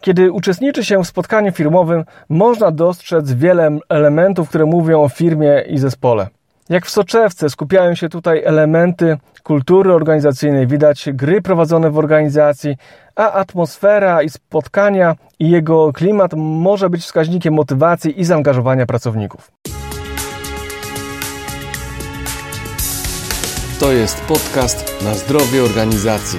Kiedy uczestniczy się w spotkaniu firmowym, można dostrzec wiele elementów, które mówią o firmie i zespole. Jak w soczewce skupiają się tutaj elementy kultury organizacyjnej, widać gry prowadzone w organizacji, a atmosfera i spotkania i jego klimat może być wskaźnikiem motywacji i zaangażowania pracowników. To jest podcast na zdrowie organizacji,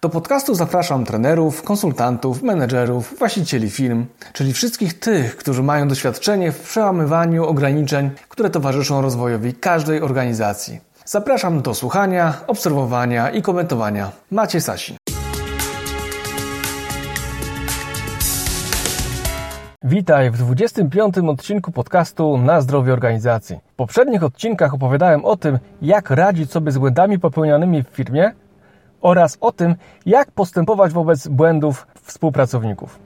Do podcastu zapraszam trenerów, konsultantów, menedżerów, właścicieli firm, czyli wszystkich tych, którzy mają doświadczenie w przełamywaniu ograniczeń, które towarzyszą rozwojowi każdej organizacji. Zapraszam do słuchania, obserwowania i komentowania. Macie Sasin. Witaj w 25. odcinku podcastu Na zdrowie organizacji. W poprzednich odcinkach opowiadałem o tym, jak radzić sobie z błędami popełnionymi w firmie oraz o tym, jak postępować wobec błędów współpracowników.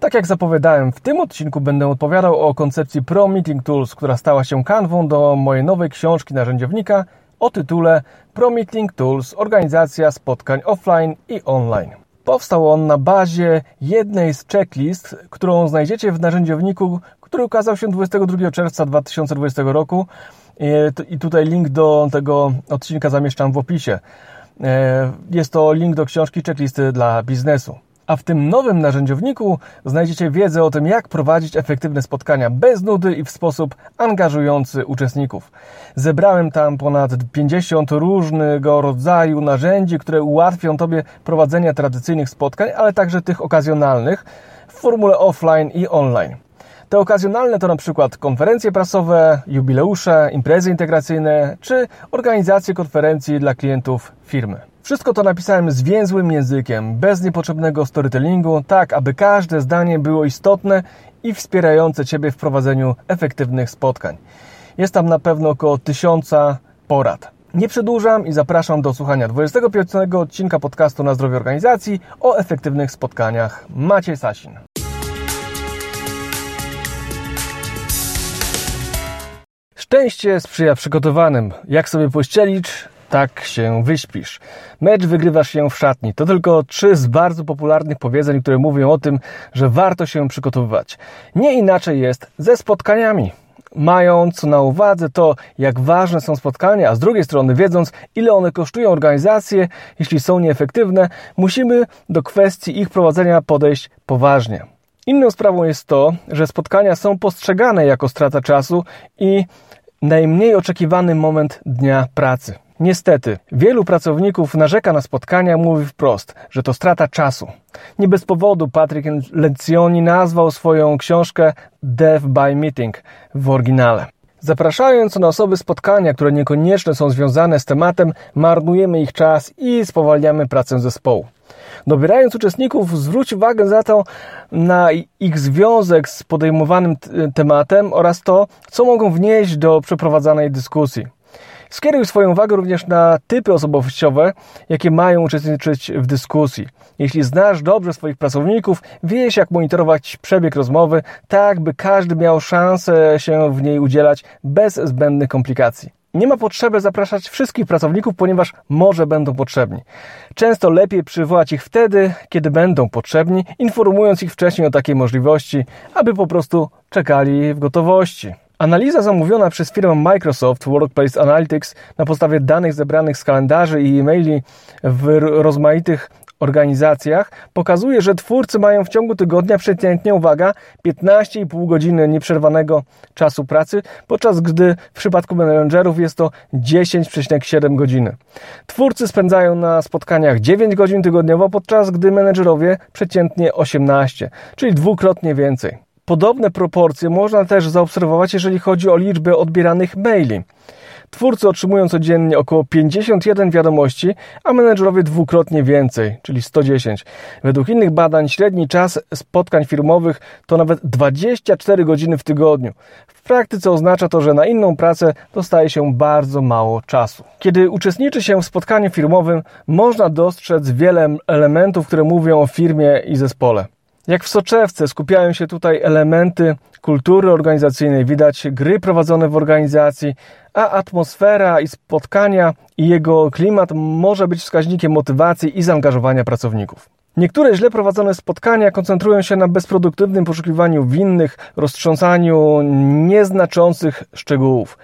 Tak jak zapowiadałem, w tym odcinku będę odpowiadał o koncepcji Pro Meeting Tools, która stała się kanwą do mojej nowej książki narzędziownika o tytule Pro Meeting Tools Organizacja spotkań offline i online. Powstał on na bazie jednej z checklist, którą znajdziecie w narzędziowniku, który ukazał się 22 czerwca 2020 roku. I tutaj link do tego odcinka zamieszczam w opisie. E, jest to link do książki checklisty dla biznesu. A w tym nowym narzędziowniku znajdziecie wiedzę o tym, jak prowadzić efektywne spotkania bez nudy i w sposób angażujący uczestników. Zebrałem tam ponad 50 różnego rodzaju narzędzi, które ułatwią Tobie prowadzenie tradycyjnych spotkań, ale także tych okazjonalnych w formule offline i online. Te okazjonalne to na przykład konferencje prasowe, jubileusze, imprezy integracyjne czy organizacje konferencji dla klientów firmy. Wszystko to napisałem zwięzłym językiem, bez niepotrzebnego storytellingu, tak aby każde zdanie było istotne i wspierające Ciebie w prowadzeniu efektywnych spotkań. Jest tam na pewno około tysiąca porad. Nie przedłużam i zapraszam do słuchania 25 odcinka podcastu na zdrowie organizacji o efektywnych spotkaniach. Maciej Sasin. Szczęście sprzyja przygotowanym. Jak sobie pościelić, tak się wyśpisz. Mecz wygrywasz się w szatni. To tylko trzy z bardzo popularnych powiedzeń, które mówią o tym, że warto się przygotowywać. Nie inaczej jest ze spotkaniami. Mając na uwadze to, jak ważne są spotkania, a z drugiej strony wiedząc, ile one kosztują organizację, jeśli są nieefektywne, musimy do kwestii ich prowadzenia podejść poważnie. Inną sprawą jest to, że spotkania są postrzegane jako strata czasu i najmniej oczekiwany moment dnia pracy. Niestety, wielu pracowników narzeka na spotkania, mówi wprost, że to strata czasu. Nie bez powodu Patrick Lencioni nazwał swoją książkę Death by Meeting w oryginale. Zapraszając na osoby spotkania, które niekoniecznie są związane z tematem, marnujemy ich czas i spowalniamy pracę zespołu. Dobierając uczestników, zwróć uwagę za to na ich związek z podejmowanym tematem oraz to, co mogą wnieść do przeprowadzanej dyskusji. Skieruj swoją uwagę również na typy osobowościowe, jakie mają uczestniczyć w dyskusji. Jeśli znasz dobrze swoich pracowników, wiesz jak monitorować przebieg rozmowy, tak by każdy miał szansę się w niej udzielać bez zbędnych komplikacji. Nie ma potrzeby zapraszać wszystkich pracowników, ponieważ może będą potrzebni. Często lepiej przywołać ich wtedy, kiedy będą potrzebni, informując ich wcześniej o takiej możliwości, aby po prostu czekali w gotowości. Analiza zamówiona przez firmę Microsoft Workplace Analytics na podstawie danych zebranych z kalendarzy i e-maili w rozmaitych organizacjach pokazuje, że twórcy mają w ciągu tygodnia przeciętnie, uwaga, 15,5 godziny nieprzerwanego czasu pracy, podczas gdy w przypadku menedżerów jest to 10,7 godziny. Twórcy spędzają na spotkaniach 9 godzin tygodniowo, podczas gdy menedżerowie przeciętnie 18, czyli dwukrotnie więcej. Podobne proporcje można też zaobserwować, jeżeli chodzi o liczbę odbieranych maili. Twórcy otrzymują codziennie około 51 wiadomości, a menedżerowie dwukrotnie więcej, czyli 110. Według innych badań średni czas spotkań firmowych to nawet 24 godziny w tygodniu. W praktyce oznacza to, że na inną pracę dostaje się bardzo mało czasu. Kiedy uczestniczy się w spotkaniu firmowym, można dostrzec wiele elementów, które mówią o firmie i zespole. Jak w soczewce skupiają się tutaj elementy kultury organizacyjnej, widać gry prowadzone w organizacji, a atmosfera i spotkania i jego klimat może być wskaźnikiem motywacji i zaangażowania pracowników. Niektóre źle prowadzone spotkania koncentrują się na bezproduktywnym poszukiwaniu winnych, roztrząsaniu nieznaczących szczegółów.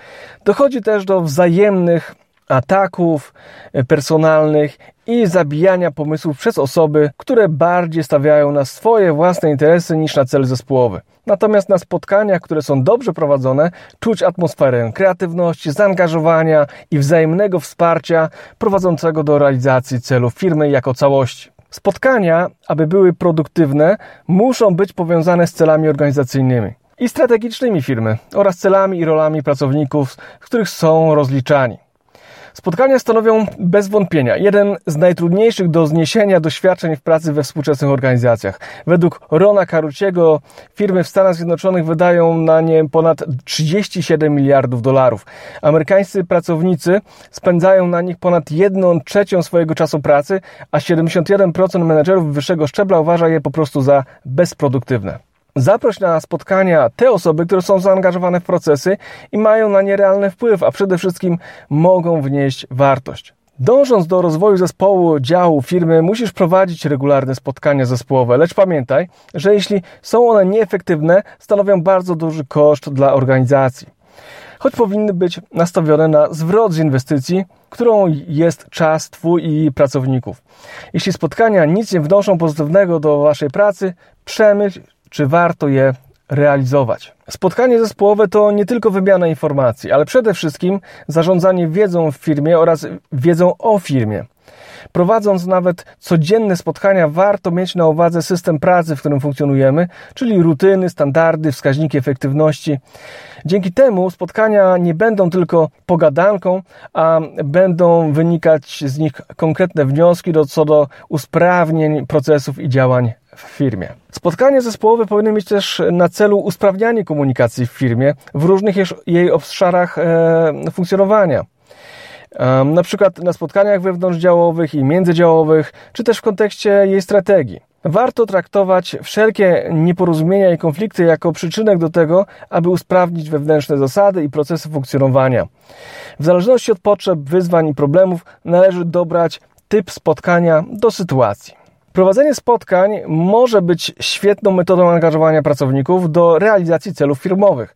Dochodzi też do wzajemnych ataków e, personalnych i zabijania pomysłów przez osoby, które bardziej stawiają na swoje własne interesy niż na cel zespołowy. Natomiast na spotkaniach, które są dobrze prowadzone, czuć atmosferę kreatywności, zaangażowania i wzajemnego wsparcia prowadzącego do realizacji celów firmy jako całości. Spotkania, aby były produktywne, muszą być powiązane z celami organizacyjnymi i strategicznymi firmy oraz celami i rolami pracowników, z których są rozliczani. Spotkania stanowią bez wątpienia jeden z najtrudniejszych do zniesienia doświadczeń w pracy we współczesnych organizacjach. Według Rona Caruciego firmy w Stanach Zjednoczonych wydają na nie ponad 37 miliardów dolarów. Amerykańscy pracownicy spędzają na nich ponad 1 trzecią swojego czasu pracy, a 71% menedżerów wyższego szczebla uważa je po prostu za bezproduktywne. Zaproś na spotkania te osoby, które są zaangażowane w procesy i mają na nie realny wpływ, a przede wszystkim mogą wnieść wartość. Dążąc do rozwoju zespołu, działu, firmy, musisz prowadzić regularne spotkania zespołowe, lecz pamiętaj, że jeśli są one nieefektywne, stanowią bardzo duży koszt dla organizacji. Choć powinny być nastawione na zwrot z inwestycji, którą jest czas Twój i pracowników. Jeśli spotkania nic nie wnoszą pozytywnego do Waszej pracy, przemyśl, czy warto je realizować. Spotkanie zespołowe to nie tylko wymiana informacji, ale przede wszystkim zarządzanie wiedzą w firmie oraz wiedzą o firmie. Prowadząc nawet codzienne spotkania, warto mieć na uwadze system pracy, w którym funkcjonujemy, czyli rutyny, standardy, wskaźniki efektywności. Dzięki temu spotkania nie będą tylko pogadanką, a będą wynikać z nich konkretne wnioski do, co do usprawnień procesów i działań w firmie. Spotkania zespołowe powinny mieć też na celu usprawnianie komunikacji w firmie w różnych jej obszarach e, funkcjonowania. Na przykład na spotkaniach wewnątrzdziałowych i międzydziałowych, czy też w kontekście jej strategii. Warto traktować wszelkie nieporozumienia i konflikty jako przyczynek do tego, aby usprawnić wewnętrzne zasady i procesy funkcjonowania. W zależności od potrzeb, wyzwań i problemów należy dobrać typ spotkania do sytuacji. Prowadzenie spotkań może być świetną metodą angażowania pracowników do realizacji celów firmowych.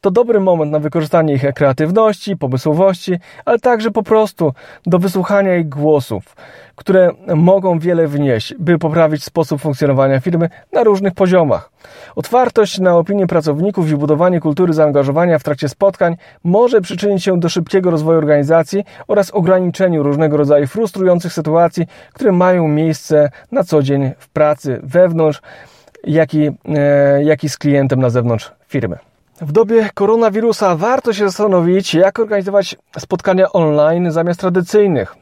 To dobry moment na wykorzystanie ich kreatywności, pomysłowości, ale także po prostu do wysłuchania ich głosów, które mogą wiele wnieść, by poprawić sposób funkcjonowania firmy na różnych poziomach. Otwartość na opinie pracowników i budowanie kultury zaangażowania w trakcie spotkań może przyczynić się do szybkiego rozwoju organizacji oraz ograniczeniu różnego rodzaju frustrujących sytuacji, które mają miejsce na co dzień w pracy wewnątrz, jak i, e, jak i z klientem na zewnątrz firmy. W dobie koronawirusa warto się zastanowić, jak organizować spotkania online zamiast tradycyjnych.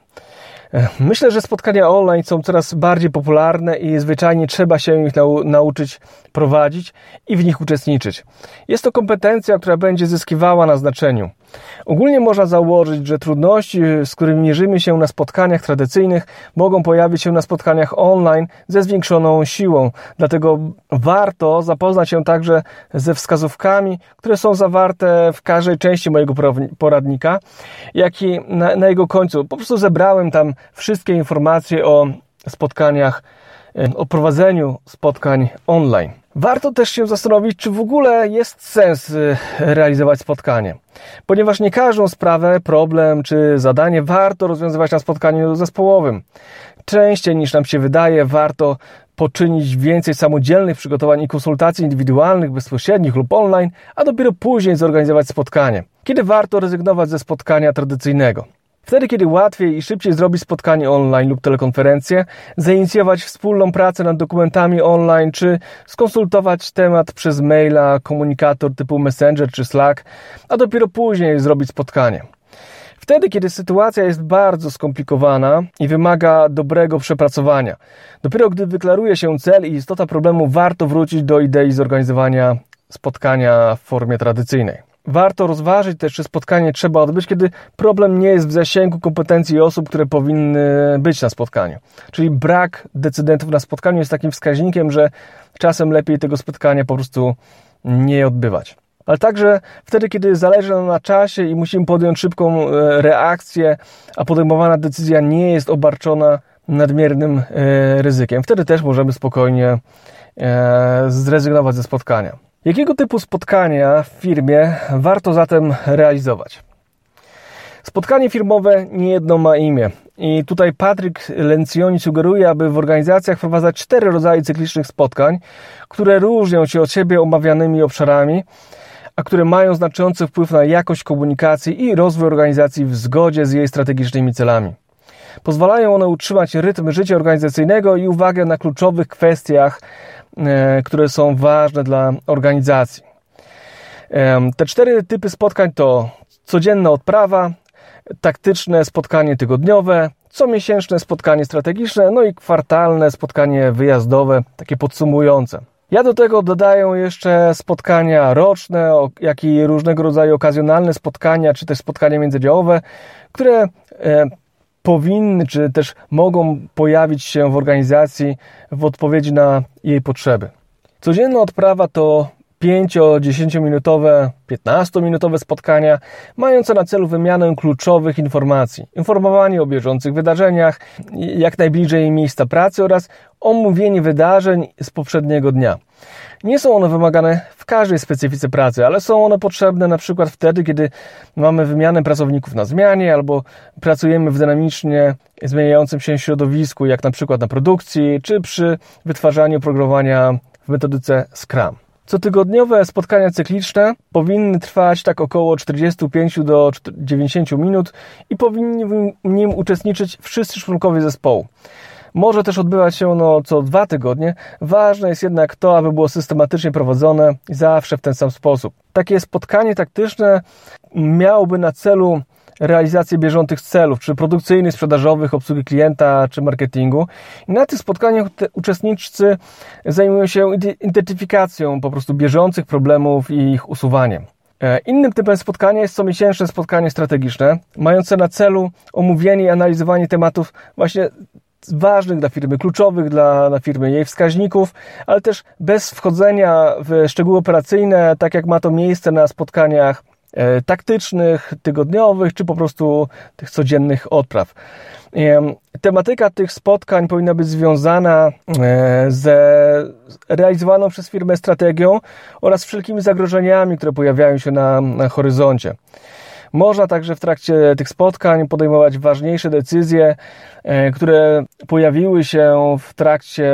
Myślę, że spotkania online są coraz bardziej popularne i zwyczajnie trzeba się ich nau nauczyć prowadzić i w nich uczestniczyć. Jest to kompetencja, która będzie zyskiwała na znaczeniu. Ogólnie można założyć, że trudności, z którymi mierzymy się na spotkaniach tradycyjnych, mogą pojawić się na spotkaniach online ze zwiększoną siłą. Dlatego warto zapoznać się także ze wskazówkami, które są zawarte w każdej części mojego poradnika, jak i na, na jego końcu. Po prostu zebrałem tam wszystkie informacje o spotkaniach, o prowadzeniu spotkań online. Warto też się zastanowić, czy w ogóle jest sens y, realizować spotkanie, ponieważ nie każdą sprawę, problem czy zadanie warto rozwiązywać na spotkaniu zespołowym. Częściej niż nam się wydaje, warto poczynić więcej samodzielnych przygotowań i konsultacji indywidualnych, bezpośrednich lub online, a dopiero później zorganizować spotkanie. Kiedy warto rezygnować ze spotkania tradycyjnego? Wtedy, kiedy łatwiej i szybciej zrobić spotkanie online lub telekonferencję, zainicjować wspólną pracę nad dokumentami online, czy skonsultować temat przez maila, komunikator typu Messenger czy Slack, a dopiero później zrobić spotkanie. Wtedy, kiedy sytuacja jest bardzo skomplikowana i wymaga dobrego przepracowania. Dopiero gdy wyklaruje się cel i istota problemu, warto wrócić do idei zorganizowania spotkania w formie tradycyjnej. Warto rozważyć też, czy spotkanie trzeba odbyć, kiedy problem nie jest w zasięgu kompetencji osób, które powinny być na spotkaniu. Czyli brak decydentów na spotkaniu jest takim wskaźnikiem, że czasem lepiej tego spotkania po prostu nie odbywać. Ale także wtedy, kiedy zależy nam na czasie i musimy podjąć szybką e, reakcję, a podejmowana decyzja nie jest obarczona nadmiernym e, ryzykiem, wtedy też możemy spokojnie e, zrezygnować ze spotkania. Jakiego typu spotkania w firmie warto zatem realizować? Spotkanie firmowe niejedno ma imię. I tutaj Patryk Lencioni sugeruje, aby w organizacjach wprowadzać cztery rodzaje cyklicznych spotkań, które różnią się od siebie omawianymi obszarami, a które mają znaczący wpływ na jakość komunikacji i rozwój organizacji w zgodzie z jej strategicznymi celami. Pozwalają one utrzymać rytm życia organizacyjnego i uwagę na kluczowych kwestiach E, które są ważne dla organizacji. Te cztery typy spotkań to codzienna odprawa, taktyczne spotkanie tygodniowe, comiesięczne spotkanie strategiczne, no i kwartalne spotkanie wyjazdowe, takie podsumujące. Ja do tego dodaję jeszcze spotkania roczne, jak i różnego rodzaju okazjonalne spotkania, czy też spotkania międzydziałowe, które e, powinny, czy też mogą pojawić się w organizacji w odpowiedzi na jej potrzeby. Codzienna odprawa to 5-10 minutowe, 15 minutowe spotkania mające na celu wymianę kluczowych informacji, informowanie o bieżących wydarzeniach, jak najbliżej miejsca pracy oraz omówienie wydarzeń z poprzedniego dnia. Nie są one wymagane w każdej specyfice pracy, ale są one potrzebne na przykład wtedy, kiedy mamy wymianę pracowników na zmianie albo pracujemy w dynamicznie zmieniającym się środowisku, jak na przykład na produkcji, czy przy wytwarzaniu programowania w metodyce Scrum. Cotygodniowe spotkania cykliczne powinny trwać tak około 45 do 90 minut i powinni w nim uczestniczyć wszyscy członkowie zespołu. Może też odbywać się ono co dwa tygodnie. Ważne jest jednak to, aby było systematycznie prowadzone zawsze w ten sam sposób. Takie spotkanie taktyczne miałoby na celu realizację bieżących celów, czy produkcyjnych, sprzedażowych, obsługi klienta, czy marketingu. I na tych spotkaniach uczestnicy zajmują się identyfikacją po prostu bieżących problemów i ich usuwaniem. E, innym typem spotkania jest comiesięczne spotkanie strategiczne, mające na celu omówienie i analizowanie tematów właśnie ważnych dla firmy, kluczowych dla, dla firmy, jej wskaźników, ale też bez wchodzenia w szczegóły operacyjne, tak jak ma to miejsce na spotkaniach taktycznych, tygodniowych, czy po prostu tych codziennych odpraw. Tematyka tych spotkań powinna być związana e, ze realizowaną przez firmę strategią oraz wszelkimi zagrożeniami, które pojawiają się na, na horyzoncie. Można także w trakcie tych spotkań podejmować ważniejsze decyzje, e, które pojawiły się w trakcie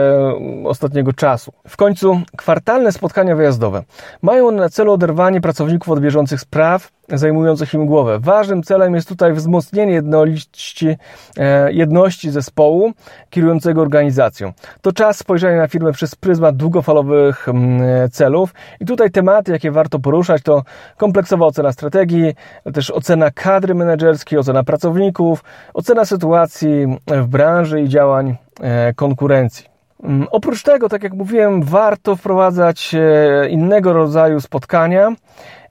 ostatniego czasu. W końcu kwartalne spotkania wyjazdowe mają one na celu oderwanie pracowników od bieżących spraw zajmujących im głowę. Ważnym celem jest tutaj wzmocnienie jedności, e, jedności zespołu kierującego organizacją. To czas spojrzenia na firmę przez pryzmat długofalowych mm, celów i tutaj tematy, jakie warto poruszać to kompleksowa ocena strategii, też ocena kadry menedżerskiej, ocena pracowników, ocena sytuacji w branży i działań e, konkurencji. Mm, oprócz tego, tak jak mówiłem, warto wprowadzać e, innego rodzaju spotkania,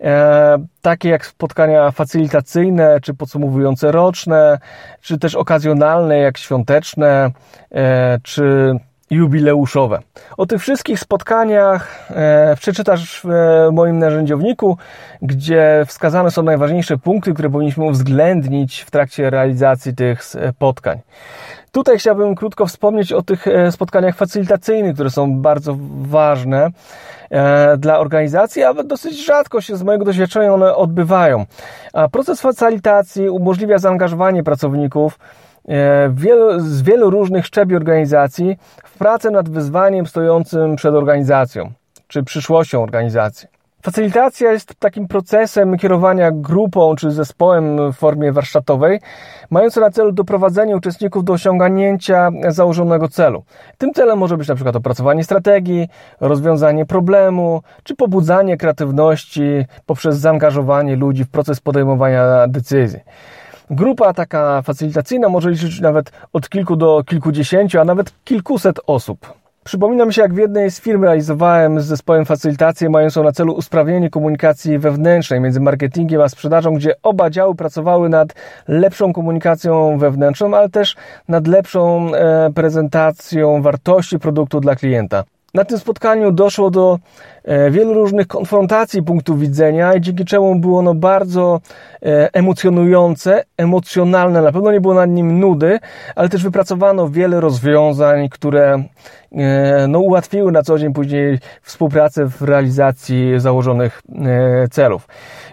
e, takie jak spotkania facylitacyjne, czy podsumowujące roczne, czy też okazjonalne, jak świąteczne, czy jubileuszowe. O tych wszystkich spotkaniach przeczytasz w moim narzędziowniku, gdzie wskazane są najważniejsze punkty, które powinniśmy uwzględnić w trakcie realizacji tych spotkań. Tutaj chciałbym krótko wspomnieć o tych e, spotkaniach facylitacyjnych, które są bardzo ważne e, dla organizacji, a dosyć rzadko się z mojego doświadczenia one odbywają. A proces facylitacji umożliwia zaangażowanie pracowników e, wielu, z wielu różnych szczebli organizacji w pracę nad wyzwaniem stojącym przed organizacją, czy przyszłością organizacji. Facylitacja jest takim procesem kierowania grupą czy zespołem w formie warsztatowej, mający na celu doprowadzenie uczestników do osiągnięcia założonego celu. Tym celem może być na przykład opracowanie strategii, rozwiązanie problemu, czy pobudzanie kreatywności poprzez zaangażowanie ludzi w proces podejmowania decyzji. Grupa taka facylitacyjna może liczyć nawet od kilku do kilkudziesięciu, a nawet kilkuset osób. Przypomina mi się, jak w jednej z firm realizowałem z zespołem facylitację mającą na celu usprawnienie komunikacji wewnętrznej między marketingiem a sprzedażą, gdzie oba działy pracowały nad lepszą komunikacją wewnętrzną, ale też nad lepszą e, prezentacją wartości produktu dla klienta. Na tym spotkaniu doszło do wielu różnych konfrontacji punktów widzenia i dzięki czemu było ono bardzo e, emocjonujące, emocjonalne. Na pewno nie było nad nim nudy, ale też wypracowano wiele rozwiązań, które e, no, ułatwiły na co dzień później współpracę w realizacji założonych celów.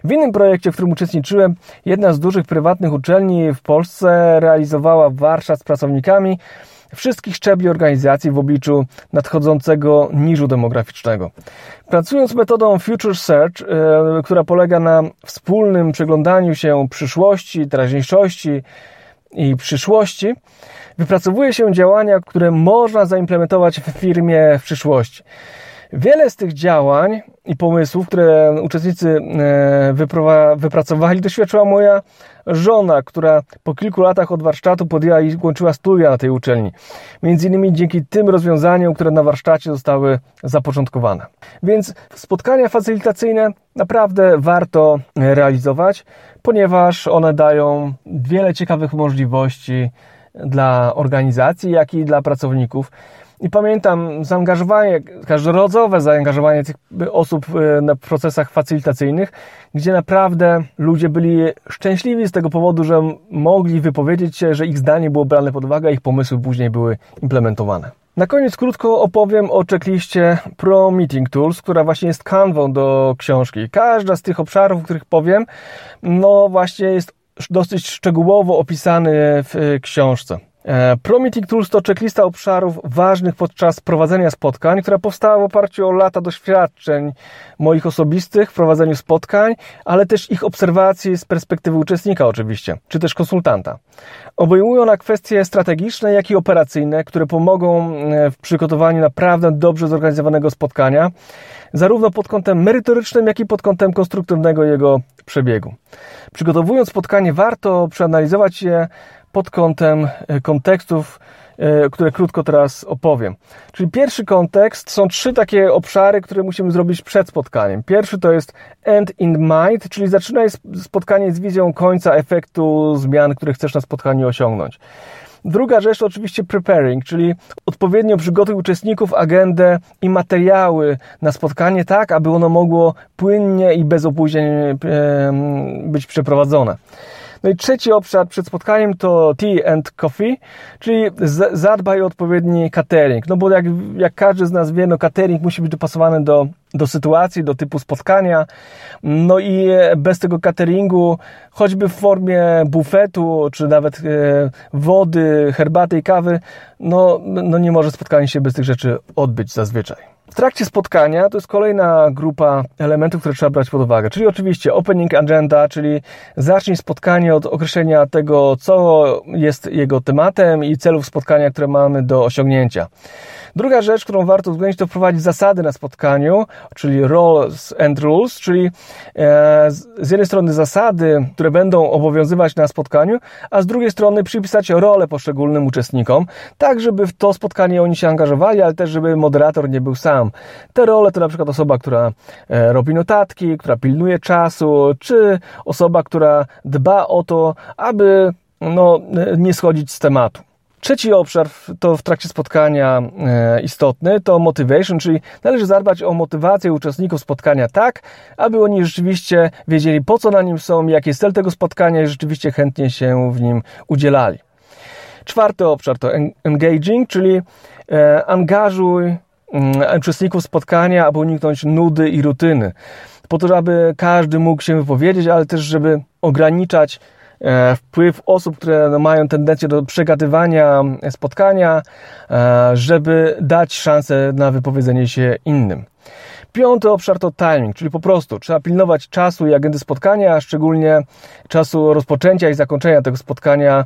W innym projekcie, w którym uczestniczyłem, jedna z dużych prywatnych uczelni w Polsce realizowała warsztat z pracownikami, wszystkich szczebli organizacji w obliczu nadchodzącego niżu demograficznego. Pracując metodą Future Search, e, która polega na wspólnym przyglądaniu się przyszłości, teraźniejszości i przyszłości, wypracowuje się działania, które można zaimplementować w firmie w przyszłości. Wiele z tych działań i pomysłów, które uczestnicy e, wypracowali, doświadczyła moja żona, która po kilku latach od warsztatu podjęła i kończyła studia na tej uczelni. Między innymi dzięki tym rozwiązaniom, które na warsztacie zostały zapoczątkowane. Więc spotkania facylitacyjne naprawdę warto realizować, ponieważ one dają wiele ciekawych możliwości dla organizacji, jak i dla pracowników. I pamiętam zaangażowanie, każdorodzowe zaangażowanie tych osób na procesach facylitacyjnych, gdzie naprawdę ludzie byli szczęśliwi z tego powodu, że mogli wypowiedzieć się, że ich zdanie było brane pod uwagę, a ich pomysły później były implementowane. Na koniec krótko opowiem o checkliście Pro Meeting Tools, która właśnie jest kanwą do książki. Każda z tych obszarów, o których powiem, no właśnie jest dosyć szczegółowo opisany w książce. E, Promeeting Tools to checklista obszarów ważnych podczas prowadzenia spotkań, która powstała w oparciu o lata doświadczeń moich osobistych w prowadzeniu spotkań, ale też ich obserwacji z perspektywy uczestnika oczywiście, czy też konsultanta. Obejmują ona kwestie strategiczne, jak i operacyjne, które pomogą e, w przygotowaniu naprawdę dobrze zorganizowanego spotkania, zarówno pod kątem merytorycznym, jak i pod kątem konstruktywnego jego przebiegu. Przygotowując spotkanie, warto przeanalizować je pod kątem e, kontekstów, e, które krótko teraz opowiem. Czyli pierwszy kontekst są trzy takie obszary, które musimy zrobić przed spotkaniem. Pierwszy to jest end in mind, czyli zaczynaj spotkanie z wizją końca efektu zmian, które chcesz na spotkaniu osiągnąć. Druga rzecz to oczywiście preparing, czyli odpowiednio przygotuj uczestników, agendę i materiały na spotkanie tak, aby ono mogło płynnie i bez opóźnień e, być przeprowadzone. No i trzeci obszar przed spotkaniem to tea and coffee, czyli zadbaj o odpowiedni catering. No bo jak, jak każdy z nas wie, no catering musi być dopasowany do, do sytuacji, do typu spotkania. No i bez tego cateringu, choćby w formie bufetu, czy nawet e, wody, herbaty i kawy, no, no nie może spotkanie się bez tych rzeczy odbyć zazwyczaj. W trakcie spotkania to jest kolejna grupa elementów, które trzeba brać pod uwagę, czyli oczywiście opening agenda, czyli zacznij spotkanie od określenia tego, co jest jego tematem i celów spotkania, które mamy do osiągnięcia. Druga rzecz, którą warto uwzględnić, to wprowadzić zasady na spotkaniu, czyli roles and rules, czyli e, z jednej strony zasady, które będą obowiązywać na spotkaniu, a z drugiej strony przypisać rolę poszczególnym uczestnikom, tak żeby w to spotkanie oni się angażowali, ale też żeby moderator nie był sam. Te role to na przykład osoba, która e, robi notatki, która pilnuje czasu, czy osoba, która dba o to, aby no, nie schodzić z tematu. Trzeci obszar to w trakcie spotkania e, istotny to motivation, czyli należy zadbać o motywację uczestników spotkania tak, aby oni rzeczywiście wiedzieli po co na nim są, jaki jest cel tego spotkania i rzeczywiście chętnie się w nim udzielali. Czwarty obszar to engaging, czyli e, angażuj uczestników spotkania, aby uniknąć nudy i rutyny. Po to, aby każdy mógł się wypowiedzieć, ale też, żeby ograniczać E, wpływ osób, które mają tendencję do przegadywania spotkania, e, żeby dać szansę na wypowiedzenie się innym. Piąty obszar to timing, czyli po prostu trzeba pilnować czasu i agendy spotkania, a szczególnie czasu rozpoczęcia i zakończenia tego spotkania,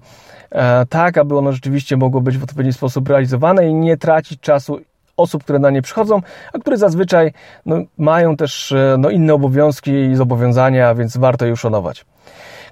e, tak aby ono rzeczywiście mogło być w odpowiedni sposób realizowane i nie tracić czasu osób, które na nie przychodzą, a które zazwyczaj no, mają też e, no, inne obowiązki i zobowiązania, więc warto je uszanować.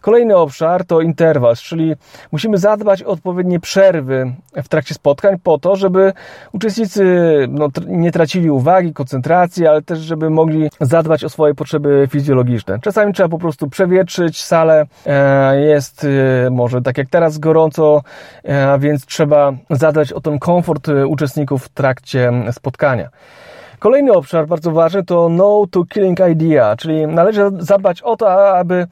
Kolejny obszar to interwał, czyli musimy zadbać o odpowiednie przerwy w trakcie spotkań po to, żeby uczestnicy no, nie tracili uwagi, koncentracji, ale też żeby mogli zadbać o swoje potrzeby fizjologiczne. Czasami trzeba po prostu przewietrzyć salę, e, jest e, może tak jak teraz gorąco, e, więc trzeba zadbać o ten komfort uczestników w trakcie spotkania. Kolejny obszar bardzo ważny to no to killing idea, czyli należy zadbać o to, aby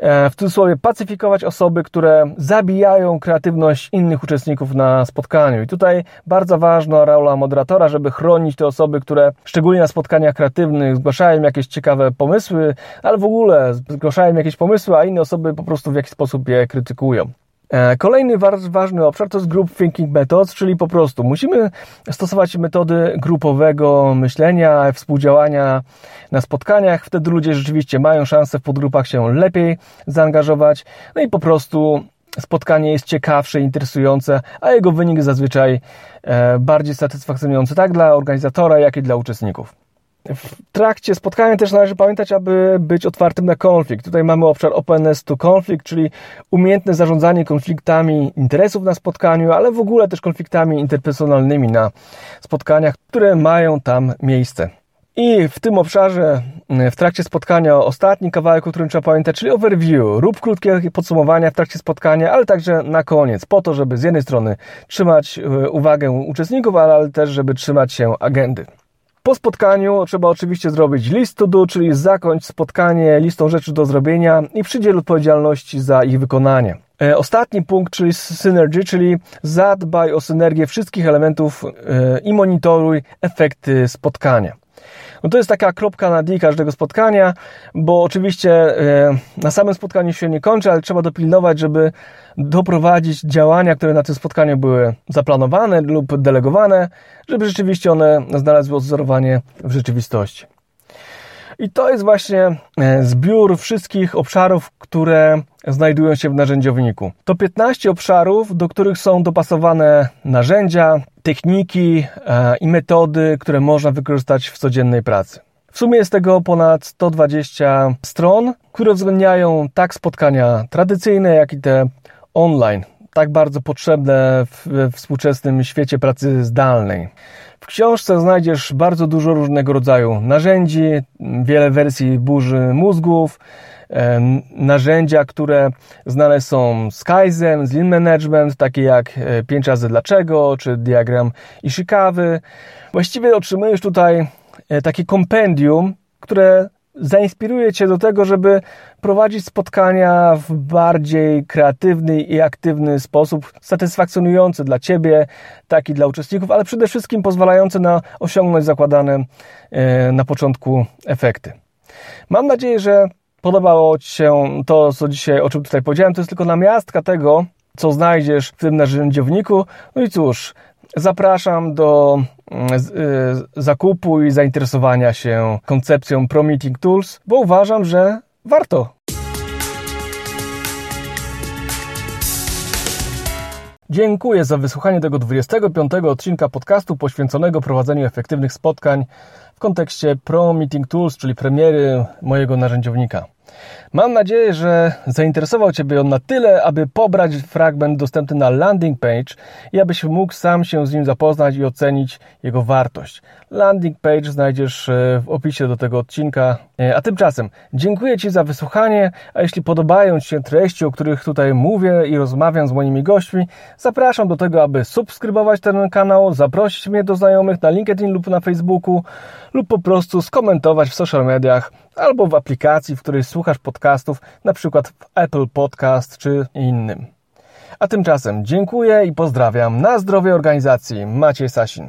w cudzysłowie pacyfikować osoby, które zabijają kreatywność innych uczestników na spotkaniu. I tutaj bardzo ważna rola moderatora, żeby chronić te osoby, które szczególnie na spotkaniach kreatywnych zgłaszają jakieś ciekawe pomysły, ale w ogóle zgłaszają jakieś pomysły, a inne osoby po prostu w jakiś sposób je krytykują. E, kolejny ważny obszar to jest Group Thinking Methods, czyli po prostu musimy stosować metody grupowego myślenia, współdziałania na spotkaniach. Wtedy ludzie rzeczywiście mają szansę w podgrupach się lepiej zaangażować. No i po prostu spotkanie jest ciekawsze, interesujące, a jego wynik zazwyczaj e, bardziej satysfakcjonujący tak dla organizatora, jak i dla uczestników. W trakcie spotkania też należy pamiętać, aby być otwartym na konflikt. Tutaj mamy obszar openness to conflict, czyli umiejętne zarządzanie konfliktami interesów na spotkaniu, ale w ogóle też konfliktami interpersonalnymi na spotkaniach, które mają tam miejsce. I w tym obszarze, w trakcie spotkania, ostatni kawałek, o którym trzeba pamiętać, czyli overview. Rób krótkie podsumowania w trakcie spotkania, ale także na koniec, po to, żeby z jednej strony trzymać e, uwagę uczestników, ale też, żeby trzymać się agendy. Po spotkaniu trzeba oczywiście zrobić list to do, czyli zakończ spotkanie listą rzeczy do zrobienia i przydziel odpowiedzialności za ich wykonanie. E, ostatni punkt, czyli synergy, czyli zadbaj o synergię wszystkich elementów e, i monitoruj efekty spotkania. No to jest taka kropka na D każdego spotkania, bo oczywiście e, na samym spotkaniu się nie kończy, ale trzeba dopilnować, żeby doprowadzić działania, które na tym spotkaniu były zaplanowane lub delegowane, żeby rzeczywiście one znalazły odzorowanie w rzeczywistości. I to jest właśnie e, zbiór wszystkich obszarów, które znajdują się w narzędziowniku. To 15 obszarów, do których są dopasowane narzędzia, techniki e, i metody, które można wykorzystać w codziennej pracy. W sumie jest tego ponad 120 stron, które uwzględniają tak spotkania tradycyjne, jak i te online, tak bardzo potrzebne w współczesnym świecie pracy zdalnej. Książce znajdziesz bardzo dużo różnego rodzaju narzędzi, wiele wersji burzy mózgów, narzędzia, które znane są z Kaizen, z Lean Management, takie jak 5 e, razy dlaczego, czy diagram Ishikawy. Właściwie otrzymujesz tutaj e, takie kompendium, które zainspiruje Cię do tego, żeby prowadzić spotkania w bardziej kreatywny i aktywny sposób, satysfakcjonujący dla Ciebie, tak i dla uczestników, ale przede wszystkim pozwalający na osiągnąć zakładane e, na początku efekty. Mam nadzieję, że podobało Ci się to, co dzisiaj, o czym tutaj powiedziałem. To jest tylko namiastka tego, co znajdziesz w tym narzędziowniku. No i cóż, zapraszam do mm, y, zakupu i zainteresowania się koncepcją Pro Meeting Tools, bo uważam, że warto. Dziękuję za wysłuchanie tego 25 odcinka podcastu poświęconego prowadzeniu efektywnych spotkań w kontekście Pro Meeting Tools, czyli premiery mojego narzędziownika. Mam nadzieję, że zainteresował Ciebie on na tyle, aby pobrać fragment dostępny na landing page i abyś mógł sam się z nim zapoznać i ocenić jego wartość. Landing page znajdziesz e, w opisie do tego odcinka. E, a tymczasem dziękuję Ci za wysłuchanie, a jeśli podobają Ci się treści, o których tutaj mówię i rozmawiam z moimi gośćmi, zapraszam do tego, aby subskrybować ten kanał, zaprosić mnie do znajomych na LinkedIn lub na Facebooku lub po prostu skomentować w social mediach albo w aplikacji, w której słuchasz podcastów, na przykład w Apple Podcast czy innym. A tymczasem dziękuję i pozdrawiam. Na zdrowie organizacji. Maciej Sasin.